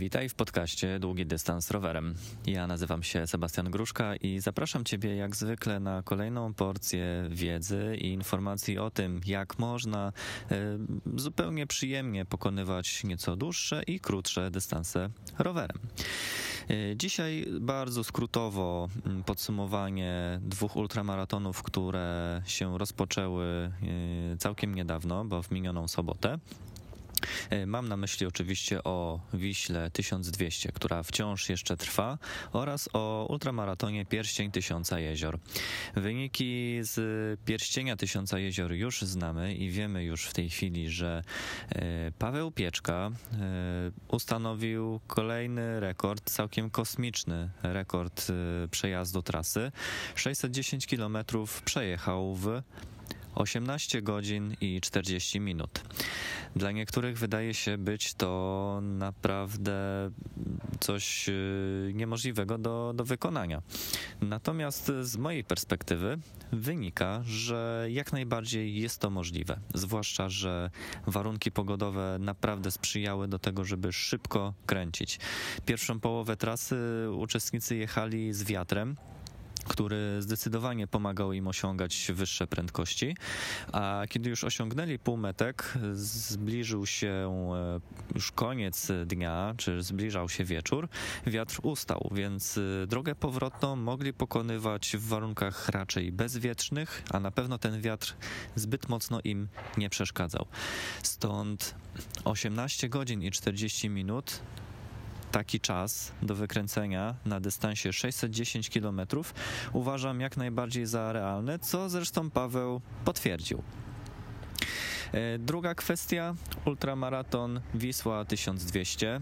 Witaj w podcaście Długi Dystans Rowerem. Ja nazywam się Sebastian Gruszka i zapraszam Ciebie jak zwykle na kolejną porcję wiedzy i informacji o tym, jak można e, zupełnie przyjemnie pokonywać nieco dłuższe i krótsze dystanse rowerem. E, dzisiaj bardzo skrótowo podsumowanie dwóch ultramaratonów, które się rozpoczęły e, całkiem niedawno, bo w minioną sobotę. E, mam na myśli oczywiście o Wiśle 1200, która wciąż jeszcze trwa, oraz o ultramaratonie Pierścień Tysiąca Jezior. Wyniki z Pierścienia Tysiąca Jezior już znamy i wiemy już w tej chwili, że e, Paweł Pieczka e, ustanowił kolejny rekord, całkiem kosmiczny rekord przejazdu trasy. 610 km przejechał w 18 godzin i 40 minut. Dla niektórych wydaje się być to naprawdę coś y, niemożliwego do, do wykonania. Natomiast z mojej perspektywy wynika, że jak najbardziej jest to możliwe. Zwłaszcza, że warunki pogodowe naprawdę sprzyjały do tego, żeby szybko kręcić. Pierwszą połowę trasy uczestnicy jechali z wiatrem który zdecydowanie pomagał im osiągać wyższe prędkości, a kiedy już osiągnęli półmetek, zbliżył się e, już koniec dnia, czy zbliżał się wieczór, wiatr ustał, więc e, drogę powrotną mogli pokonywać w warunkach raczej bezwietrznych, a na pewno ten wiatr zbyt mocno im nie przeszkadzał. Stąd 18 godzin i 40 minut taki czas do wykręcenia na dystansie 610 km uważam jak najbardziej za realny, co zresztą Paweł potwierdził. E, druga kwestia, ultramaraton Wisła 1200.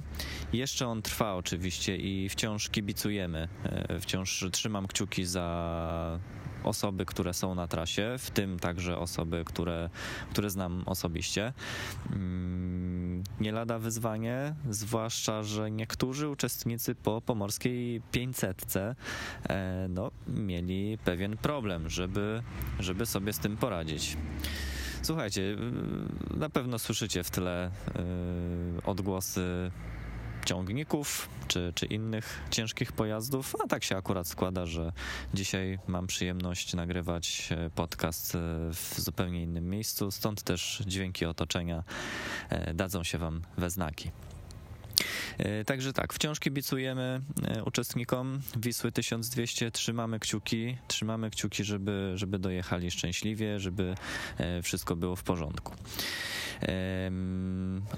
Jeszcze on trwa oczywiście i wciąż kibicujemy. E, wciąż trzymam kciuki za osoby, które są na trasie, w tym także osoby, które, które znam osobiście. Mm, nie lada wyzwanie, zwłaszcza, że niektórzy uczestnicy po pomorskiej 500 e, no, mieli pewien problem, żeby, żeby sobie z tym poradzić. Słuchajcie, na pewno słyszycie w tle y, odgłosy ciągników czy, czy innych ciężkich pojazdów, a tak się akurat składa, że dzisiaj mam przyjemność nagrywać e, podcast e, w zupełnie innym miejscu, stąd też dźwięki otoczenia e, dadzą się Wam we znaki. Także tak, wciąż kibicujemy uczestnikom Wisły 1200, trzymamy kciuki, trzymamy kciuki, żeby, żeby dojechali szczęśliwie, żeby wszystko było w porządku.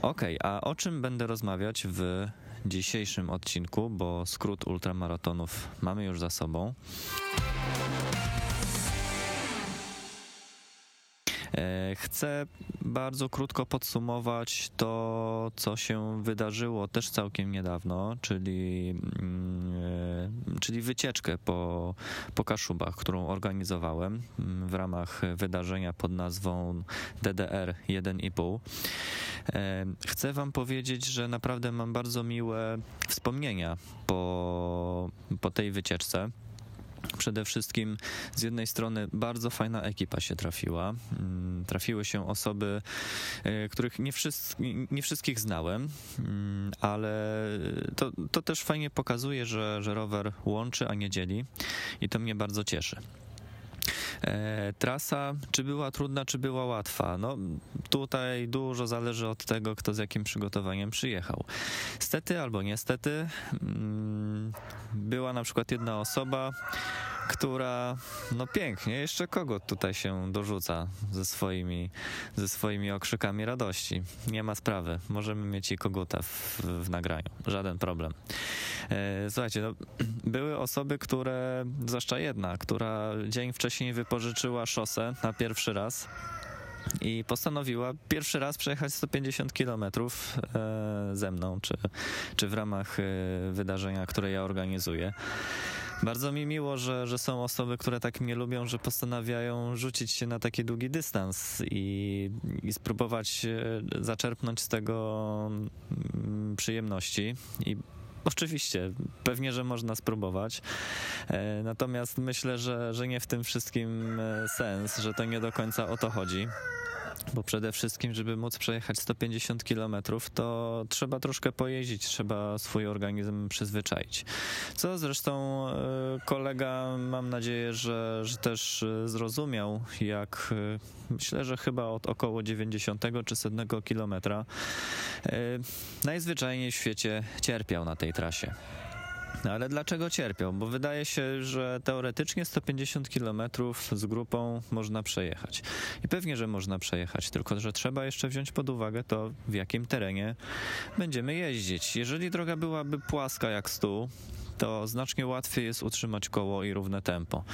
Ok, a o czym będę rozmawiać w dzisiejszym odcinku, bo skrót ultramaratonów mamy już za sobą. Chcę bardzo krótko podsumować to, co się wydarzyło też całkiem niedawno, czyli, mm, e, czyli wycieczkę po, po Kaszubach, którą organizowałem mm, w ramach wydarzenia pod nazwą DDR 1,5. E, chcę Wam powiedzieć, że naprawdę mam bardzo miłe wspomnienia po, po tej wycieczce. Przede wszystkim z jednej strony bardzo fajna ekipa się trafiła. Mm, trafiły się osoby, e, których nie, nie wszystkich znałem, mm, ale to, to też fajnie pokazuje, że, że rower łączy, a nie dzieli i to mnie bardzo cieszy. E, trasa, czy była trudna, czy była łatwa? No, tutaj dużo zależy od tego, kto z jakim przygotowaniem przyjechał. Stety albo niestety, mm, była na przykład jedna osoba, która, no pięknie, jeszcze kogo tutaj się dorzuca ze swoimi, ze swoimi okrzykami radości. Nie ma sprawy, możemy mieć i koguta w, w nagraniu, żaden problem. E, słuchajcie, no, były osoby, które, zwłaszcza jedna, która dzień wcześniej wypożyczyła szosę na pierwszy raz i postanowiła pierwszy raz przejechać 150 kilometrów e, ze mną, czy, czy w ramach e, wydarzenia, które ja organizuję. Bardzo mi miło, że, że są osoby, które tak mnie lubią, że postanawiają rzucić się na taki długi dystans i, i spróbować zaczerpnąć z tego mm, przyjemności i Oczywiście, pewnie, że można spróbować. E, natomiast myślę, że, że nie w tym wszystkim e, sens, że to nie do końca o to chodzi. Bo przede wszystkim, żeby móc przejechać 150 km, to trzeba troszkę pojeździć, trzeba swój organizm przyzwyczaić. Co zresztą e, kolega, mam nadzieję, że, że też e, zrozumiał, jak e, myślę, że chyba od około 90 czy 100 kilometra najzwyczajniej w świecie cierpiał na tej trasie. Ale dlaczego cierpią? Bo wydaje się, że teoretycznie 150 km z grupą można przejechać. I pewnie, że można przejechać, tylko że trzeba jeszcze wziąć pod uwagę to, w jakim terenie będziemy jeździć. Jeżeli droga byłaby płaska jak stół, to znacznie łatwiej jest utrzymać koło i równe tempo.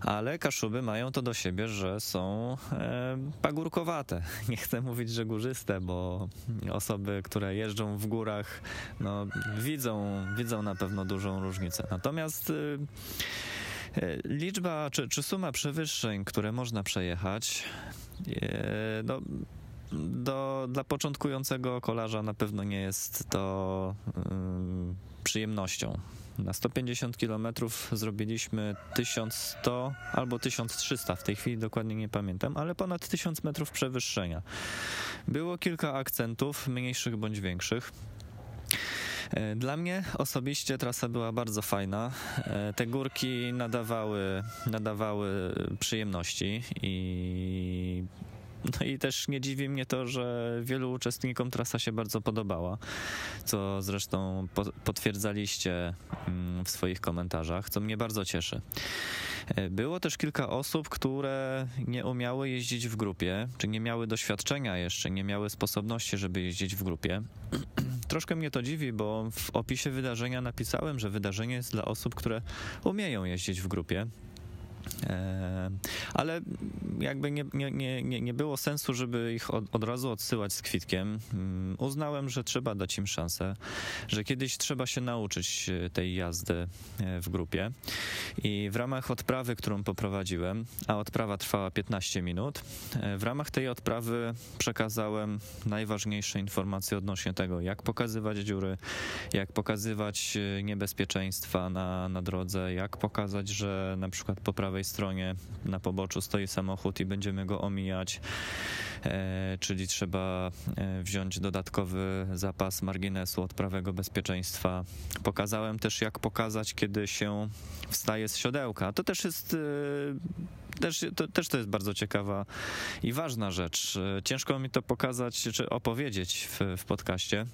Ale kaszuby mają to do siebie, że są e, pagórkowate. Nie chcę mówić, że górzyste, bo osoby, które jeżdżą w górach, no, widzą, widzą na pewno dużą różnicę. Natomiast e, e liczba czy, czy suma przewyższeń, które można przejechać, e, no, do, dla początkującego kolarza na pewno nie jest to przyjemnością. Na 150 km zrobiliśmy 1100 albo 1300, w tej chwili dokładnie nie pamiętam, ale ponad 1000 metrów przewyższenia. Było kilka akcentów, mniejszych bądź większych. E, dla mnie osobiście trasa była bardzo fajna. E, te górki nadawały, nadawały przyjemności i no i też nie dziwi mnie to, że wielu uczestnikom trasa się bardzo podobała, co zresztą potwierdzaliście mm, w swoich komentarzach, co mnie bardzo cieszy. E, było też kilka osób, które nie umiały jeździć w grupie, czy nie miały doświadczenia jeszcze, nie miały sposobności, żeby jeździć w grupie. Troszkę mnie to dziwi, bo w opisie wydarzenia napisałem, że wydarzenie jest dla osób, które umieją jeździć w grupie. E, ale jakby nie, nie, nie, nie było sensu, żeby ich od, od razu odsyłać z kwitkiem. Mm, uznałem, że trzeba dać im szansę, że kiedyś trzeba się nauczyć e, tej jazdy e, w grupie. I w ramach odprawy, którą poprowadziłem, a odprawa trwała 15 minut, w ramach tej odprawy przekazałem najważniejsze informacje odnośnie tego, jak pokazywać dziury, jak pokazywać niebezpieczeństwa na, na drodze, jak pokazać, że na przykład po prawej stronie na poboczu stoi samochód i będziemy go omijać, e, czyli trzeba e, wziąć dodatkowy zapas marginesu od prawego bezpieczeństwa. Pokazałem też, jak pokazać, kiedy się wstaje z siodełka. To też jest e, też to, też to jest bardzo ciekawa i ważna rzecz. Ciężko mi to pokazać czy opowiedzieć w, w podcaście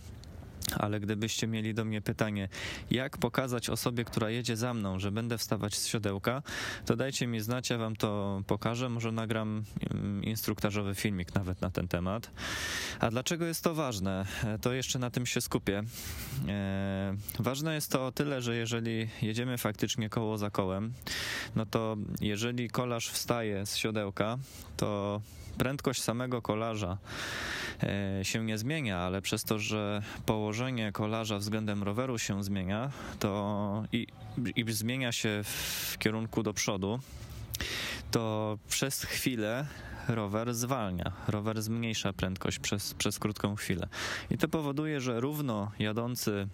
ale gdybyście mieli do mnie pytanie, jak pokazać osobie, która jedzie za mną, że będę wstawać z siodełka, to dajcie mi znać, ja wam to pokażę. Może nagram mm, instruktażowy filmik nawet na ten temat. A dlaczego jest to ważne? E, to jeszcze na tym się skupię. E, ważne jest to o tyle, że jeżeli jedziemy faktycznie koło za kołem, no to jeżeli kolarz wstaje z siodełka, to prędkość samego kolarza e, się nie zmienia, ale przez to, że położenie kolarza względem roweru się zmienia, to i, i zmienia się w kierunku do przodu, to przez chwilę rower zwalnia, rower zmniejsza prędkość przez, przez krótką chwilę. I to powoduje, że równo jadący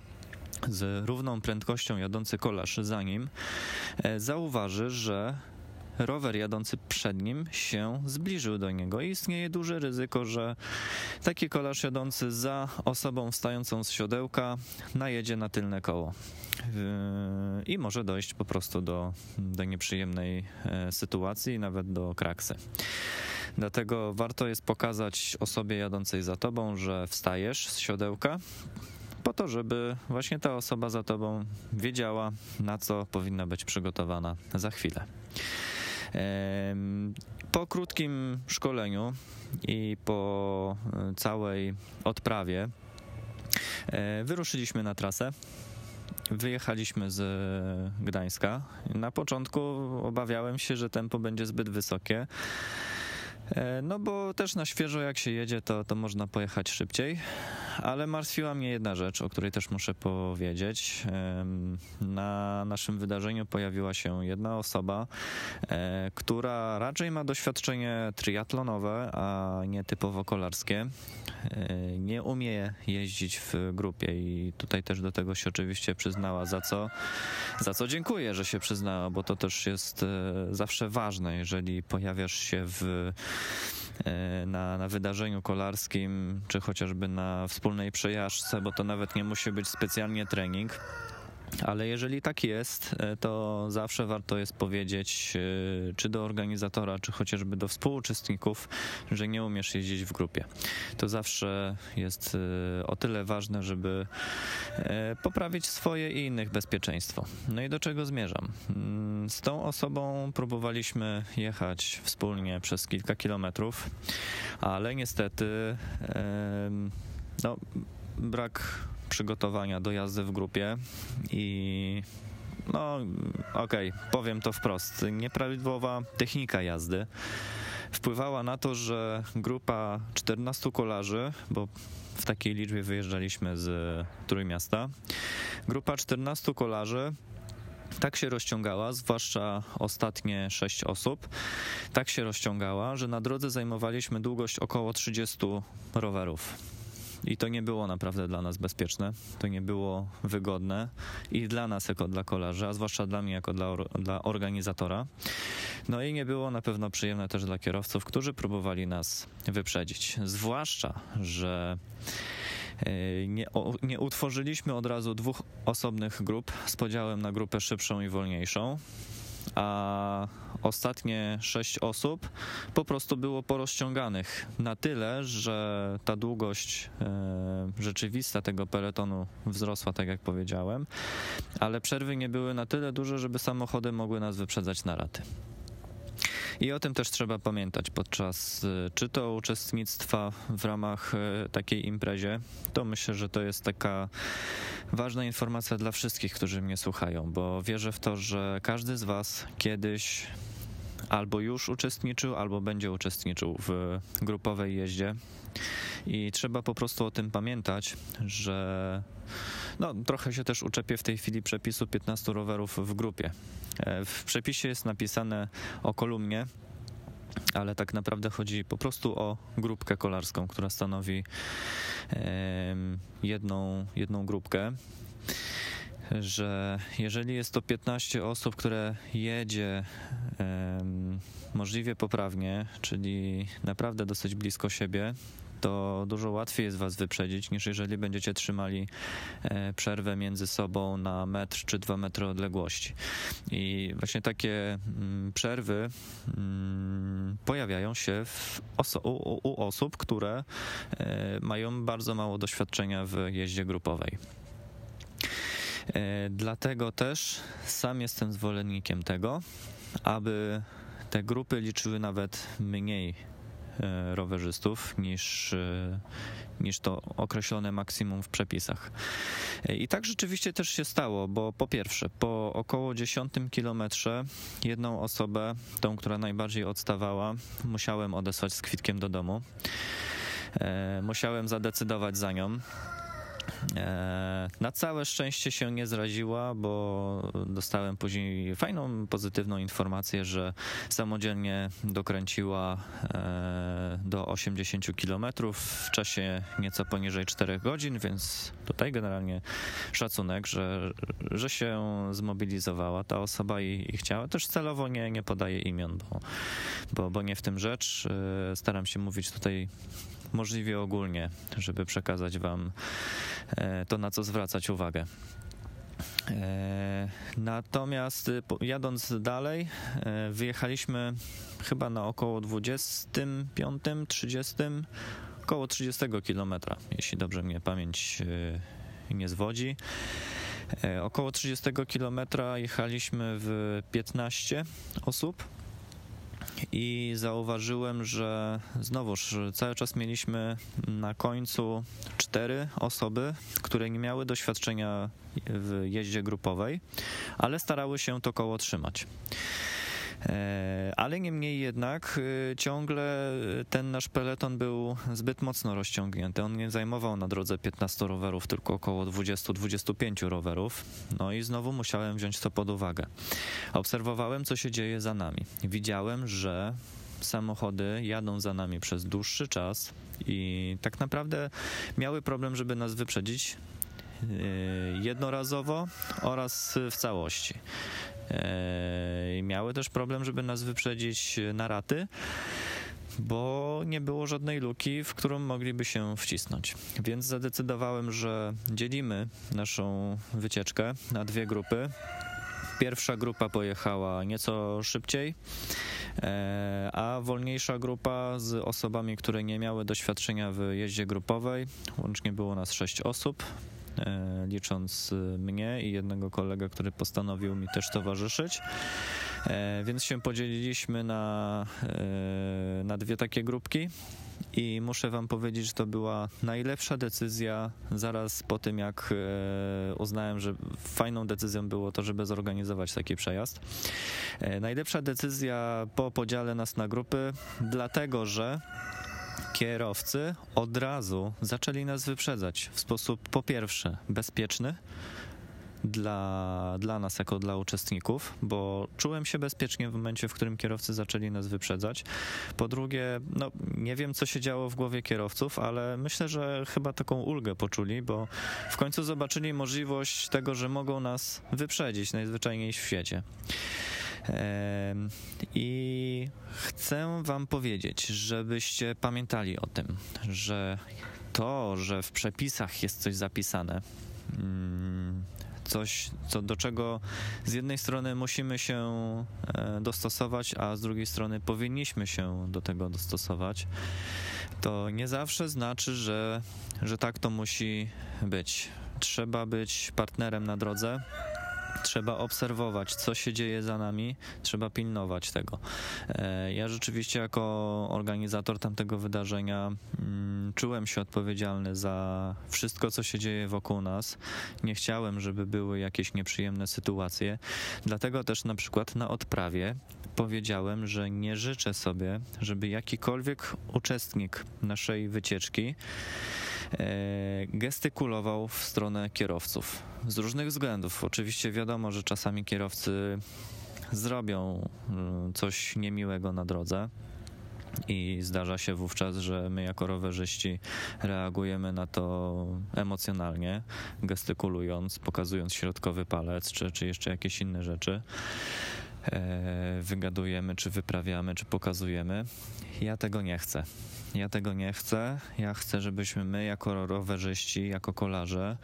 z równą prędkością jadący kolarz za nim e, zauważy, że rower jadący przed nim się zbliżył do niego i istnieje duże ryzyko, że taki kolarz jadący za osobą wstającą z siodełka najedzie na tylne koło yy, i może dojść po prostu do, do nieprzyjemnej e, sytuacji, nawet do kraksy. Dlatego warto jest pokazać osobie jadącej za tobą, że wstajesz z siodełka, po to, żeby właśnie ta osoba za tobą wiedziała, na co powinna być przygotowana za chwilę. Po krótkim szkoleniu i po e, całej odprawie e, wyruszyliśmy na trasę. Wyjechaliśmy z Gdańska. Na początku obawiałem się, że tempo będzie zbyt wysokie. E, no bo też na świeżo jak się jedzie, to, to można pojechać szybciej, ale martwiła mnie jedna rzecz, o której też muszę powiedzieć. Na naszym wydarzeniu pojawiła się jedna osoba, e, która raczej ma doświadczenie triatlonowe, a nie typowo kolarskie. E, nie umie jeździć w grupie i tutaj też do tego się oczywiście przyznała, za co, za co dziękuję, że się przyznała, bo to też jest zawsze ważne, jeżeli pojawiasz się w e, na, na wydarzeniu kolarskim, czy chociażby na wspólnej przejażdżce, bo to nawet nie musi być specjalnie trening. Ale jeżeli tak jest, e, to zawsze warto jest powiedzieć, e, czy do organizatora, czy chociażby do współuczestników, że nie umiesz jeździć w grupie. To zawsze jest e, o tyle ważne, żeby poprawić swoje i innych bezpieczeństwo. No i do czego zmierzam? Mm, z tą osobą próbowaliśmy jechać wspólnie przez kilka kilometrów, ale niestety no, brak przygotowania do jazdy w grupie i no okej, okay, powiem to wprost, nieprawidłowa technika jazdy wpływała na to, że grupa 14 kolarzy, bo w takiej liczbie wyjeżdżaliśmy z Trójmiasta, grupa 14 kolarzy tak się rozciągała, zwłaszcza ostatnie 6 osób, tak się rozciągała, że na drodze zajmowaliśmy długość około 30 rowerów. I to nie było naprawdę dla nas bezpieczne, to nie było wygodne i dla nas jako dla kolarzy, a zwłaszcza dla mnie jako dla, dla organizatora. No i nie było na pewno przyjemne też dla kierowców, którzy próbowali nas wyprzedzić. Zwłaszcza, że e, nie, nie, utworzyliśmy od razu dwóch osobnych grup z podziałem na grupę szybszą i wolniejszą a ostatnie sześć osób po prostu było porozciąganych na tyle, że ta długość e, rzeczywista tego peletonu wzrosła, tak jak powiedziałem, ale przerwy nie były na tyle duże, żeby samochody mogły nas wyprzedzać na raty. I o tym też trzeba pamiętać podczas y, czy to uczestnictwa w ramach y, takiej imprezie. To myślę, że to jest taka ważna informacja dla wszystkich, którzy mnie słuchają, bo wierzę w to, że każdy z Was kiedyś albo już uczestniczył, albo będzie uczestniczył w grupowej jeździe. I trzeba po prostu o tym pamiętać, że no, trochę się też uczepię w tej chwili przepisu 15 rowerów w grupie. E, w przepisie jest napisane o kolumnie, ale tak naprawdę chodzi po prostu o grupkę kolarską, która stanowi jedną, jedną grupkę że jeżeli jest to 15 osób, które jedzie możliwie poprawnie, czyli naprawdę dosyć blisko siebie, to dużo łatwiej jest was wyprzedzić, niż jeżeli będziecie trzymali e, przerwę między sobą na metr czy dwa metry odległości. I właśnie takie mm, przerwy mm, pojawiają się oso u, u osób, które e, mają bardzo mało doświadczenia w jeździe grupowej. E, dlatego też sam jestem zwolennikiem tego, aby te grupy liczyły nawet mniej rowerzystów niż, e, niż to określone maksimum w przepisach. I tak rzeczywiście też się stało, bo po pierwsze, po około 10 kilometrze jedną osobę, tą, która najbardziej odstawała, musiałem odesłać z kwitkiem do domu. Musiałem zadecydować za nią. E, na całe szczęście się nie zraziła, bo dostałem później fajną, pozytywną informację, że samodzielnie dokręciła e, do 80 km w czasie nieco poniżej 4 godzin, więc tutaj generalnie szacunek, że, że się zmobilizowała ta osoba i, i chciała. Też celowo nie, nie podaję imion, bo, bo, bo nie w tym rzecz. E, staram się mówić tutaj możliwie ogólnie, żeby przekazać Wam e, to, na co zwracać uwagę. E, natomiast y, jadąc dalej, e, wyjechaliśmy chyba na około 25-30, około 30 kilometra, jeśli dobrze mnie pamięć nie zwodzi. Około 30 kilometra jechaliśmy w 15 osób i zauważyłem, że znowuż cały czas mieliśmy na końcu cztery osoby, które nie miały doświadczenia w jeździe grupowej, ale starały się to koło trzymać. E, ale niemniej jednak e, ciągle ten nasz peleton był zbyt mocno rozciągnięty. On nie zajmował na drodze 15 rowerów, tylko około 20-25 rowerów. No i znowu musiałem wziąć to pod uwagę. Obserwowałem, co się dzieje za nami. Widziałem, że samochody jadą za nami przez dłuższy czas i tak naprawdę miały problem, żeby nas wyprzedzić e, jednorazowo oraz w całości. Miały też problem, żeby nas wyprzedzić na raty. bo nie było żadnej luki, w którą mogliby się wcisnąć. Więc zadecydowałem, że dzielimy naszą wycieczkę na dwie grupy. Pierwsza grupa pojechała nieco szybciej, e, a wolniejsza grupa z osobami, które nie miały doświadczenia w jeździe grupowej. Łącznie było nas sześć osób licząc mnie i jednego kolegę, który postanowił mi też towarzyszyć. E, więc się podzieliliśmy na, na dwie takie grupki i muszę wam powiedzieć, że to była najlepsza decyzja zaraz po tym, jak e, uznałem, że fajną decyzją było to, żeby zorganizować taki przejazd. E, najlepsza decyzja po podziale nas na grupy, dlatego że kierowcy od razu zaczęli nas wyprzedzać w sposób po pierwsze bezpieczny, dla, dla nas, jako dla uczestników, bo czułem się bezpiecznie w momencie, w którym kierowcy zaczęli nas wyprzedzać. Po drugie, no, nie wiem, co się działo w głowie kierowców, ale myślę, że chyba taką ulgę poczuli, bo w końcu zobaczyli możliwość tego, że mogą nas wyprzedzić najzwyczajniej w świecie. I chcę Wam powiedzieć, żebyście pamiętali o tym, że to, że w przepisach jest coś zapisane, mm, coś, co, do czego z jednej strony musimy się e, dostosować, a z drugiej strony powinniśmy się do tego dostosować, to nie zawsze znaczy, że, że tak to musi być. Trzeba być partnerem na drodze trzeba obserwować, co się dzieje za nami, trzeba pilnować tego. E, ja rzeczywiście, jako organizator tamtego wydarzenia, mm, czułem się odpowiedzialny za wszystko, co się dzieje wokół nas. Nie chciałem, żeby były jakieś nieprzyjemne sytuacje, dlatego też na przykład na odprawie powiedziałem, że nie życzę sobie, żeby jakikolwiek uczestnik naszej wycieczki gestykulował w stronę kierowców. Z różnych względów. Oczywiście wiadomo, że czasami kierowcy zrobią mm, coś niemiłego na drodze. I zdarza się wówczas, że my jako rowerzyści reagujemy na to emocjonalnie, gestykulując, pokazując środkowy palec, czy, czy jeszcze jakieś inne rzeczy. E, wygadujemy, czy wyprawiamy, czy pokazujemy. Ja tego nie chcę. Ja tego nie chcę. Ja chcę, żebyśmy my, jako rowerzyści, jako kolarze,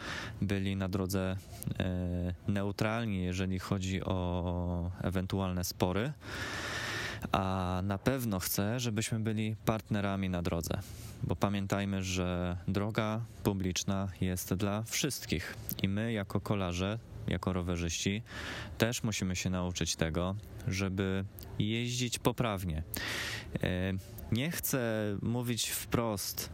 byli na drodze e, neutralni, jeżeli chodzi o ewentualne spory. A na pewno chcę, żebyśmy byli partnerami na drodze, bo pamiętajmy, że droga publiczna jest dla wszystkich i my, jako kolarze, jako rowerzyści, też musimy się nauczyć tego, żeby jeździć poprawnie. E, nie chcę mówić wprost,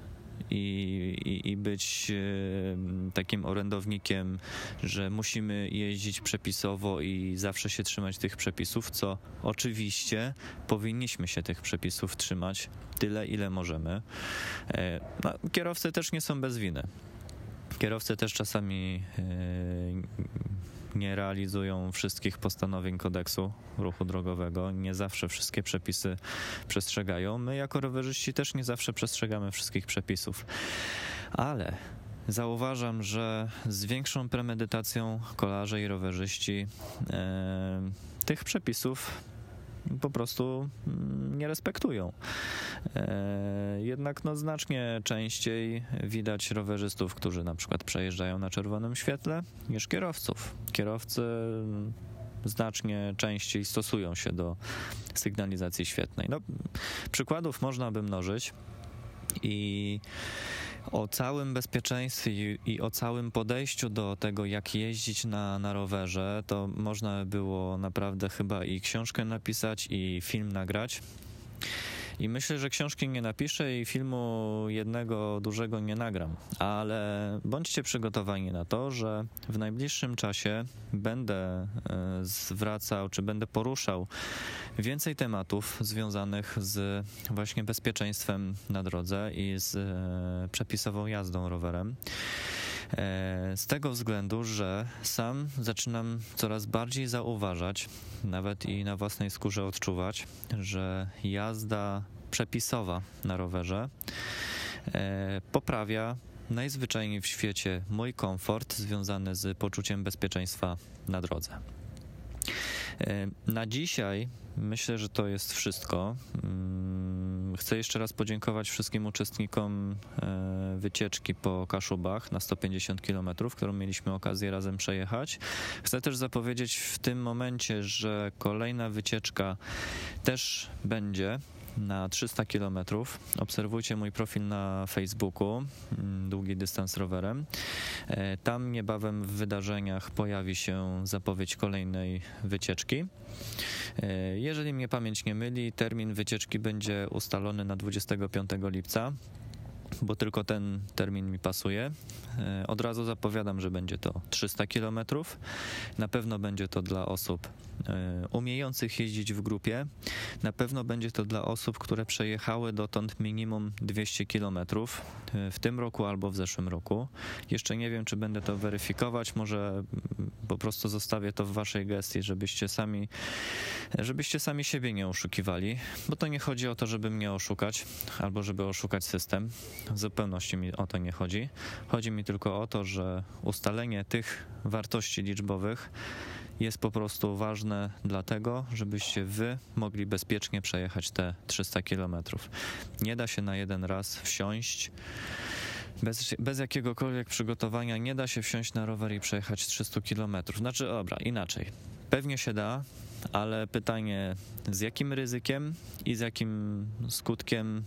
i, i, i, być e, takim orędownikiem, że musimy jeździć przepisowo i zawsze się trzymać tych przepisów, co oczywiście powinniśmy się tych przepisów trzymać tyle, ile możemy. E, no, kierowcy też nie są bez winy. Kierowcy też czasami nie realizują wszystkich postanowień kodeksu ruchu drogowego, nie zawsze wszystkie przepisy przestrzegają. My, jako rowerzyści, też nie zawsze przestrzegamy wszystkich przepisów. Ale zauważam, że z większą premedytacją kolarze i rowerzyści e, tych przepisów po prostu mm, nie respektują. E, jednak no, znacznie częściej widać rowerzystów, którzy na przykład przejeżdżają na czerwonym świetle, niż kierowców. Kierowcy mm, znacznie częściej stosują się do sygnalizacji świetnej. No, przykładów można by mnożyć i o całym bezpieczeństwie i, o całym podejściu do tego, jak jeździć na, na rowerze, to można było naprawdę chyba i książkę napisać, i film nagrać. I myślę, że książki nie napiszę i filmu jednego dużego nie nagram, ale bądźcie przygotowani na to, że w najbliższym czasie będę e, zwracał, czy będę poruszał więcej tematów związanych z właśnie bezpieczeństwem na drodze i z e, przepisową jazdą rowerem. E, z tego względu, że sam zaczynam coraz bardziej zauważać, nawet i na własnej skórze odczuwać, że jazda przepisowa na rowerze e, poprawia najzwyczajniej w świecie mój komfort związany z poczuciem bezpieczeństwa na drodze. E, na dzisiaj myślę, że to jest wszystko. Chcę jeszcze raz podziękować wszystkim uczestnikom e, wycieczki po Kaszubach na 150 km, którą mieliśmy okazję razem przejechać. Chcę też zapowiedzieć w tym momencie, że kolejna wycieczka też będzie na 300 km. Obserwujcie mój profil na Facebooku, mm, długi dystans rowerem. E, tam niebawem w wydarzeniach pojawi się zapowiedź kolejnej wycieczki. E, jeżeli mnie pamięć nie myli, termin wycieczki będzie ustalony na 25 lipca bo tylko ten termin mi pasuje. E, od razu zapowiadam, że będzie to 300 km. Na pewno będzie to dla osób umiejących jeździć w grupie. Na pewno będzie to dla osób, które przejechały dotąd minimum 200 km e, w tym roku albo w zeszłym roku. Jeszcze nie wiem, czy będę to weryfikować. Może mm, po prostu zostawię to w waszej gestii, żebyście sami, żebyście sami siebie nie oszukiwali, bo to nie chodzi o to, żeby mnie oszukać albo żeby oszukać system. W zupełności mi o to nie chodzi. Chodzi mi tylko o to, że ustalenie tych wartości liczbowych jest po prostu ważne dlatego, żebyście wy mogli bezpiecznie przejechać te 300 kilometrów. Nie da się na jeden raz wsiąść. Bez, bez jakiegokolwiek przygotowania nie da się wsiąść na rower i przejechać 300 kilometrów. Znaczy, dobra, inaczej. Pewnie się da, ale pytanie z jakim ryzykiem i z jakim skutkiem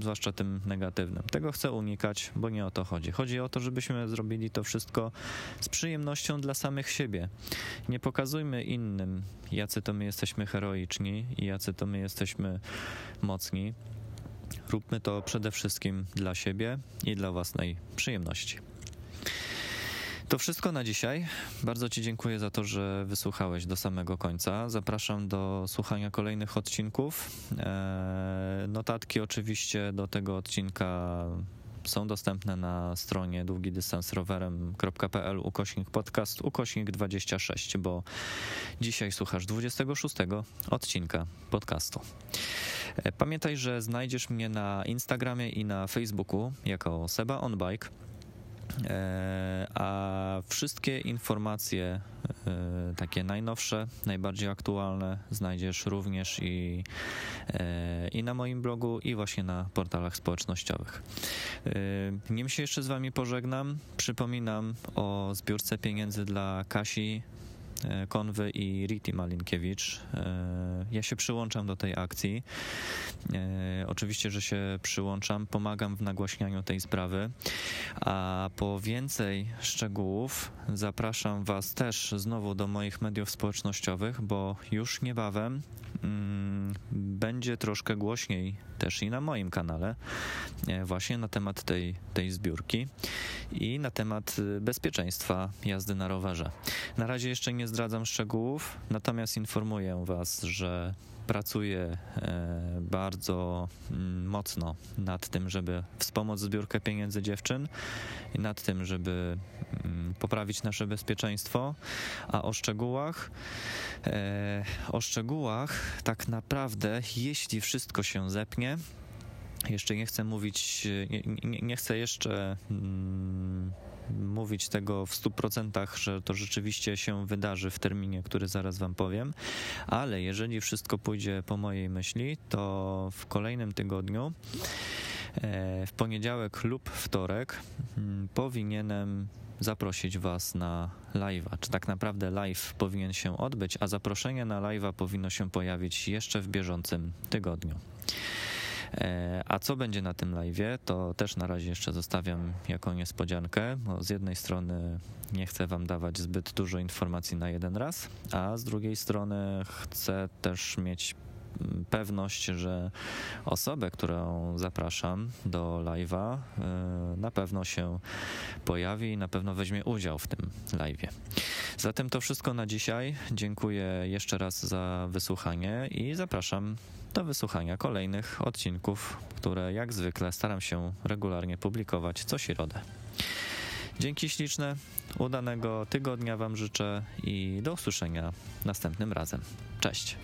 zwłaszcza tym negatywnym. Tego chcę unikać, bo nie o to chodzi. Chodzi o to, żebyśmy zrobili to wszystko z przyjemnością dla samych siebie. Nie pokazujmy innym, jacy to my jesteśmy heroiczni i jacy to my jesteśmy mocni. Róbmy to przede wszystkim dla siebie i dla własnej przyjemności. To wszystko na dzisiaj. Bardzo Ci dziękuję za to, że wysłuchałeś do samego końca. Zapraszam do słuchania kolejnych odcinków. E, notatki oczywiście do tego odcinka są dostępne na stronie długidystansrowerem.pl ukośnik podcast ukośnik 26, bo dzisiaj słuchasz 26 odcinka podcastu. E, pamiętaj, że znajdziesz mnie na Instagramie i na Facebooku jako Seba On Bike. E, a wszystkie informacje, e, takie najnowsze, najbardziej aktualne, znajdziesz również i, e, i na moim blogu, i właśnie na portalach społecznościowych. Nim się jeszcze z Wami pożegnam, przypominam o zbiórce pieniędzy dla Kasi Konwy i Riti Malinkiewicz. E, ja się przyłączam do tej akcji. E, oczywiście, że się przyłączam, pomagam w nagłaśnianiu tej sprawy. A po więcej szczegółów zapraszam Was też znowu do moich mediów społecznościowych, bo już niebawem mm, będzie troszkę głośniej też i na moim kanale właśnie na temat tej, tej zbiórki i na temat bezpieczeństwa jazdy na rowerze. Na razie jeszcze nie zdradzam szczegółów, natomiast informuję Was, że pracuję e, bardzo mm, mocno nad tym, żeby wspomóc zbiórkę pieniędzy dziewczyn i nad tym, żeby mm, poprawić nasze bezpieczeństwo, a o szczegółach e, o szczegółach tak naprawdę, jeśli wszystko się zepnie, jeszcze nie chcę mówić, nie, nie, nie chcę jeszcze mm, mówić tego w 100%, że to rzeczywiście się wydarzy w terminie, który zaraz Wam powiem, ale jeżeli wszystko pójdzie po mojej myśli, to w kolejnym tygodniu, e, w poniedziałek lub wtorek, mm, powinienem zaprosić Was na live'a. Czy tak naprawdę live powinien się odbyć, a zaproszenie na live'a powinno się pojawić jeszcze w bieżącym tygodniu. E, a co będzie na tym live, to też na razie jeszcze zostawiam jako niespodziankę, bo z jednej strony nie chcę wam dawać zbyt dużo informacji na jeden raz, a z drugiej strony chcę też mieć mm, pewność, że osobę, którą zapraszam do live'a, e, na pewno się pojawi i na pewno weźmie udział w tym live'ie. Zatem to wszystko na dzisiaj. Dziękuję jeszcze raz za wysłuchanie i zapraszam do wysłuchania kolejnych odcinków, które jak zwykle staram się regularnie publikować co środę. Dzięki śliczne, udanego tygodnia Wam życzę i do usłyszenia następnym razem. Cześć.